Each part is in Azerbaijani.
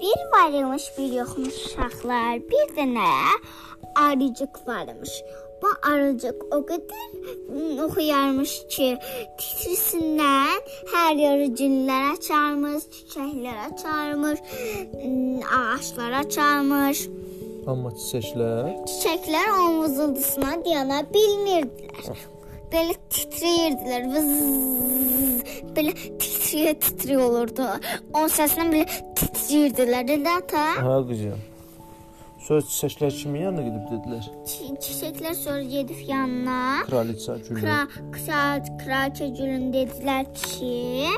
Bir varmış, bir yoxmuş uşaqlar. Bir dənə arıcıq varmış. Bu arıcıq o qədər oxuyarmış ki, titrisindən hər yerə güllər açarmış, çiçəklər açarmış, mm, ağaclar açarmış. Amma çiçəklər Çiçəklər onun vızıldısına dayana bilmirdilər. Belə titrəyirdilər. Vız, belə titrəyə titrəyə olurdu. Onun səsinə belə titrəyirdilər. Dedi ata. Ha qızım. Sonra çiçəklər kimin yanına gedib dedilər? çi- Çiçəklər sonra gedib yanına. Kraliça gülü. Kra, kral, kraliçə gülün dedilər ki,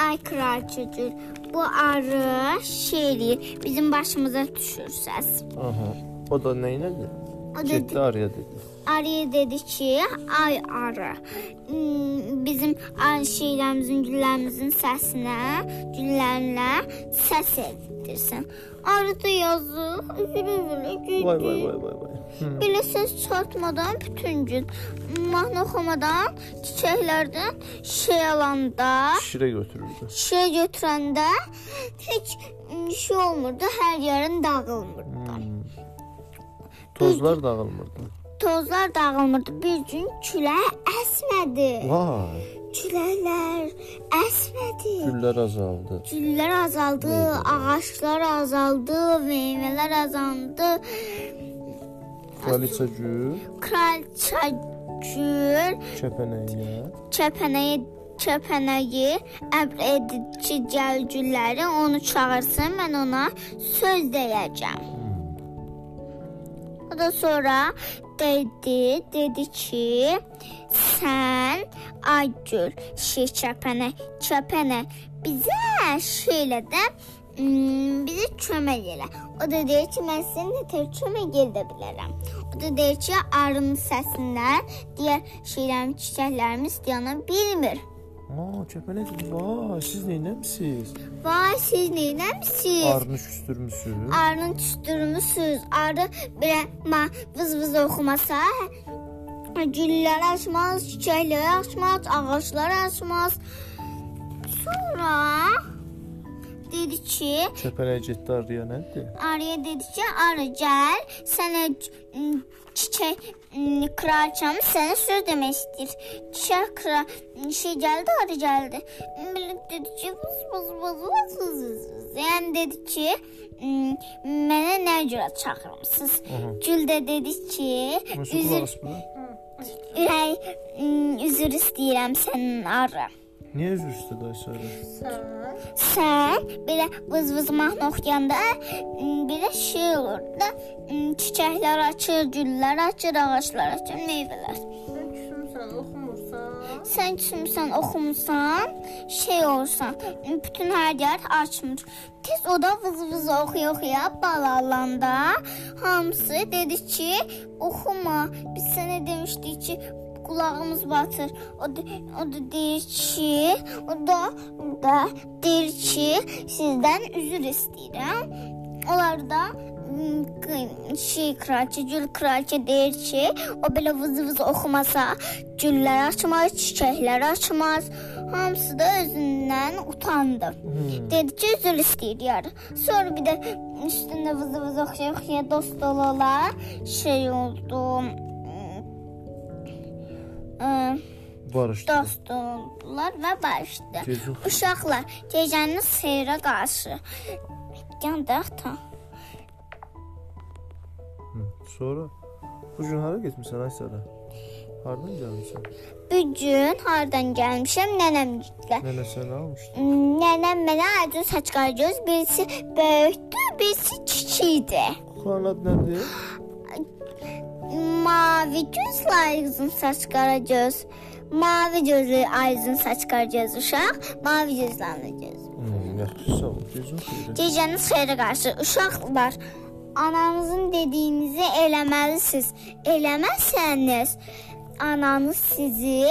Ay kraliçə gül, bu arı şey eləyir, bizim başımıza düşür səs. Aha. O da nə elədi? O dedi, Getdi arıya dedi. Arıya dedi ki, ay arı, hmm, bizim şeylərimizin, güllərimizin səsinə, güllərlə səs etdirsən. Arı da yazıq, üzülü-üzülü getdi. Vay vay vay vay vay. Hı. Belə səs çıxartmadan bütün gün mahnı oxumadan, çiçəklərdən şey alanda, Şirə götürürdü. şey götürəndə heç şey olmurdu, hər yerin dağılmırdı. Hmm. Tozlar dağılmırdı. Tozlar dağılmırdı. Bir gün külək əsmədi. Vay. Küləklər əsmədi. Güllər azaldı. Güllər azaldı, ağaclar azaldı, meyvələr azaldı. Kraliça gül Kraliça gül kəpənəyə kəpənəyi kəpənəyi əmr edici gəlgülləri onu çağırsın, mən ona söz deyəcəm. O da sonra dedi, dedi ki, sən Aygül, şey kəpənə, kəpənə bizə şeylə də bizə kömək elə. O da deyir ki, mən sizin tək kömək edə bilərəm. O da deyir ki, arının səsindən digər şeylərin, çiçəklərimiz dayana bilmir. Aa, kəpənə dedi. Vay, siz neynəmisiniz? Vay, siz neynəmisiniz? Arını küstürmüsünüz. Arının tüstürmüsüz. Arı belə ma vız vız oxumasa güllər açmaz, çiçəklər açmaz, ağaclar açmaz. Sonra dedi ki, Kəpənə getdi arıya nədir? arıya dedi ki, arı gəl, sənə m, çiçək m, kraliçam sənə söz demək istəyir. Çiçək kra şey gəldi, arı gəldi. Belə dedi ki, vız vız vız vız vız vız. Yəni dedi ki, m, mənə nə görə çağırmısınız? Aha. Gül də dedi ki, Nasıl üzr, qulaq asmır? ürək, m, üzr istəyirəm sənin arı. Niyə üzr istədi Aysara? Sən belə vız-vız mahnı oxuyanda belə şey olur da çiçəklər açır, güllər açır, ağaclar açır, meyvələr. Sən küsmüsən, oxumursan. Sən kimsən, oxumusan, şey olursan, bütün hər yer açmır. Tez o da vız-vız oxuya-oxuya balalanda hamısı dedi ki, oxuma. Biz sənə demişdik ki, qulağımız batır. O da, o da deyir ki, o da, o da deyir ki, sizdən üzr istəyirəm. Onlar da m, qı- şey kraliçə, gül kraliçə deyir ki, o belə vız-vız oxumasa, güllər açmaz, çiçəklər açmaz. Hamısı da özündən utandı. Hmm. Dedi ki, üzr istəyir. Sonra bir də üstündə vız-vız oxuya-oxuya dost ola şey oldu. Barışdı. dost oldular və barışdı. Gecə Uşaqlar, gecəniz xeyrə qarşı. Yanda ata. Hı. Sonra bu gün hara getmisən Aysara? Hardan gəlmisən? Bu gün hardan gəlmişəm? Nənəmgildə. Nənə səni almışdı. Nənəm mənə aydın saç qaragöz, birisi böyükdür, birisi kiçikdir. Xanad nədir? Mavi gözlü aydın saç qaragöz. Mavi gözlü aydın saç qaragöz uşaq, mavi gözlü ana göz. Hmm, yaxşı sağ ol. Gözün xeyir. Gecəniz xeyrə qarşı uşaqlar. Ananızın dediyinizi eləməlisiniz. Eləməsəniz, ananız sizi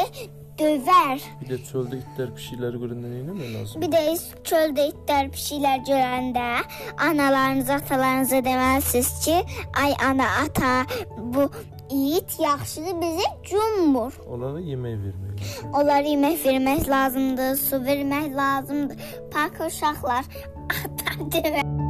döver. Bir de çölde itler bir şeyler göründen eylemiyor lazım. Bir de çölde itler bir şeyler görende analarınız atalarınıza demezsiniz ki ay ana ata bu yiğit yaxşıdır bize cumbur. Onlara yemek vermek lazım. Onlara yemek vermek lazımdır, su vermek lazımdır. Park uşaqlar ata demək.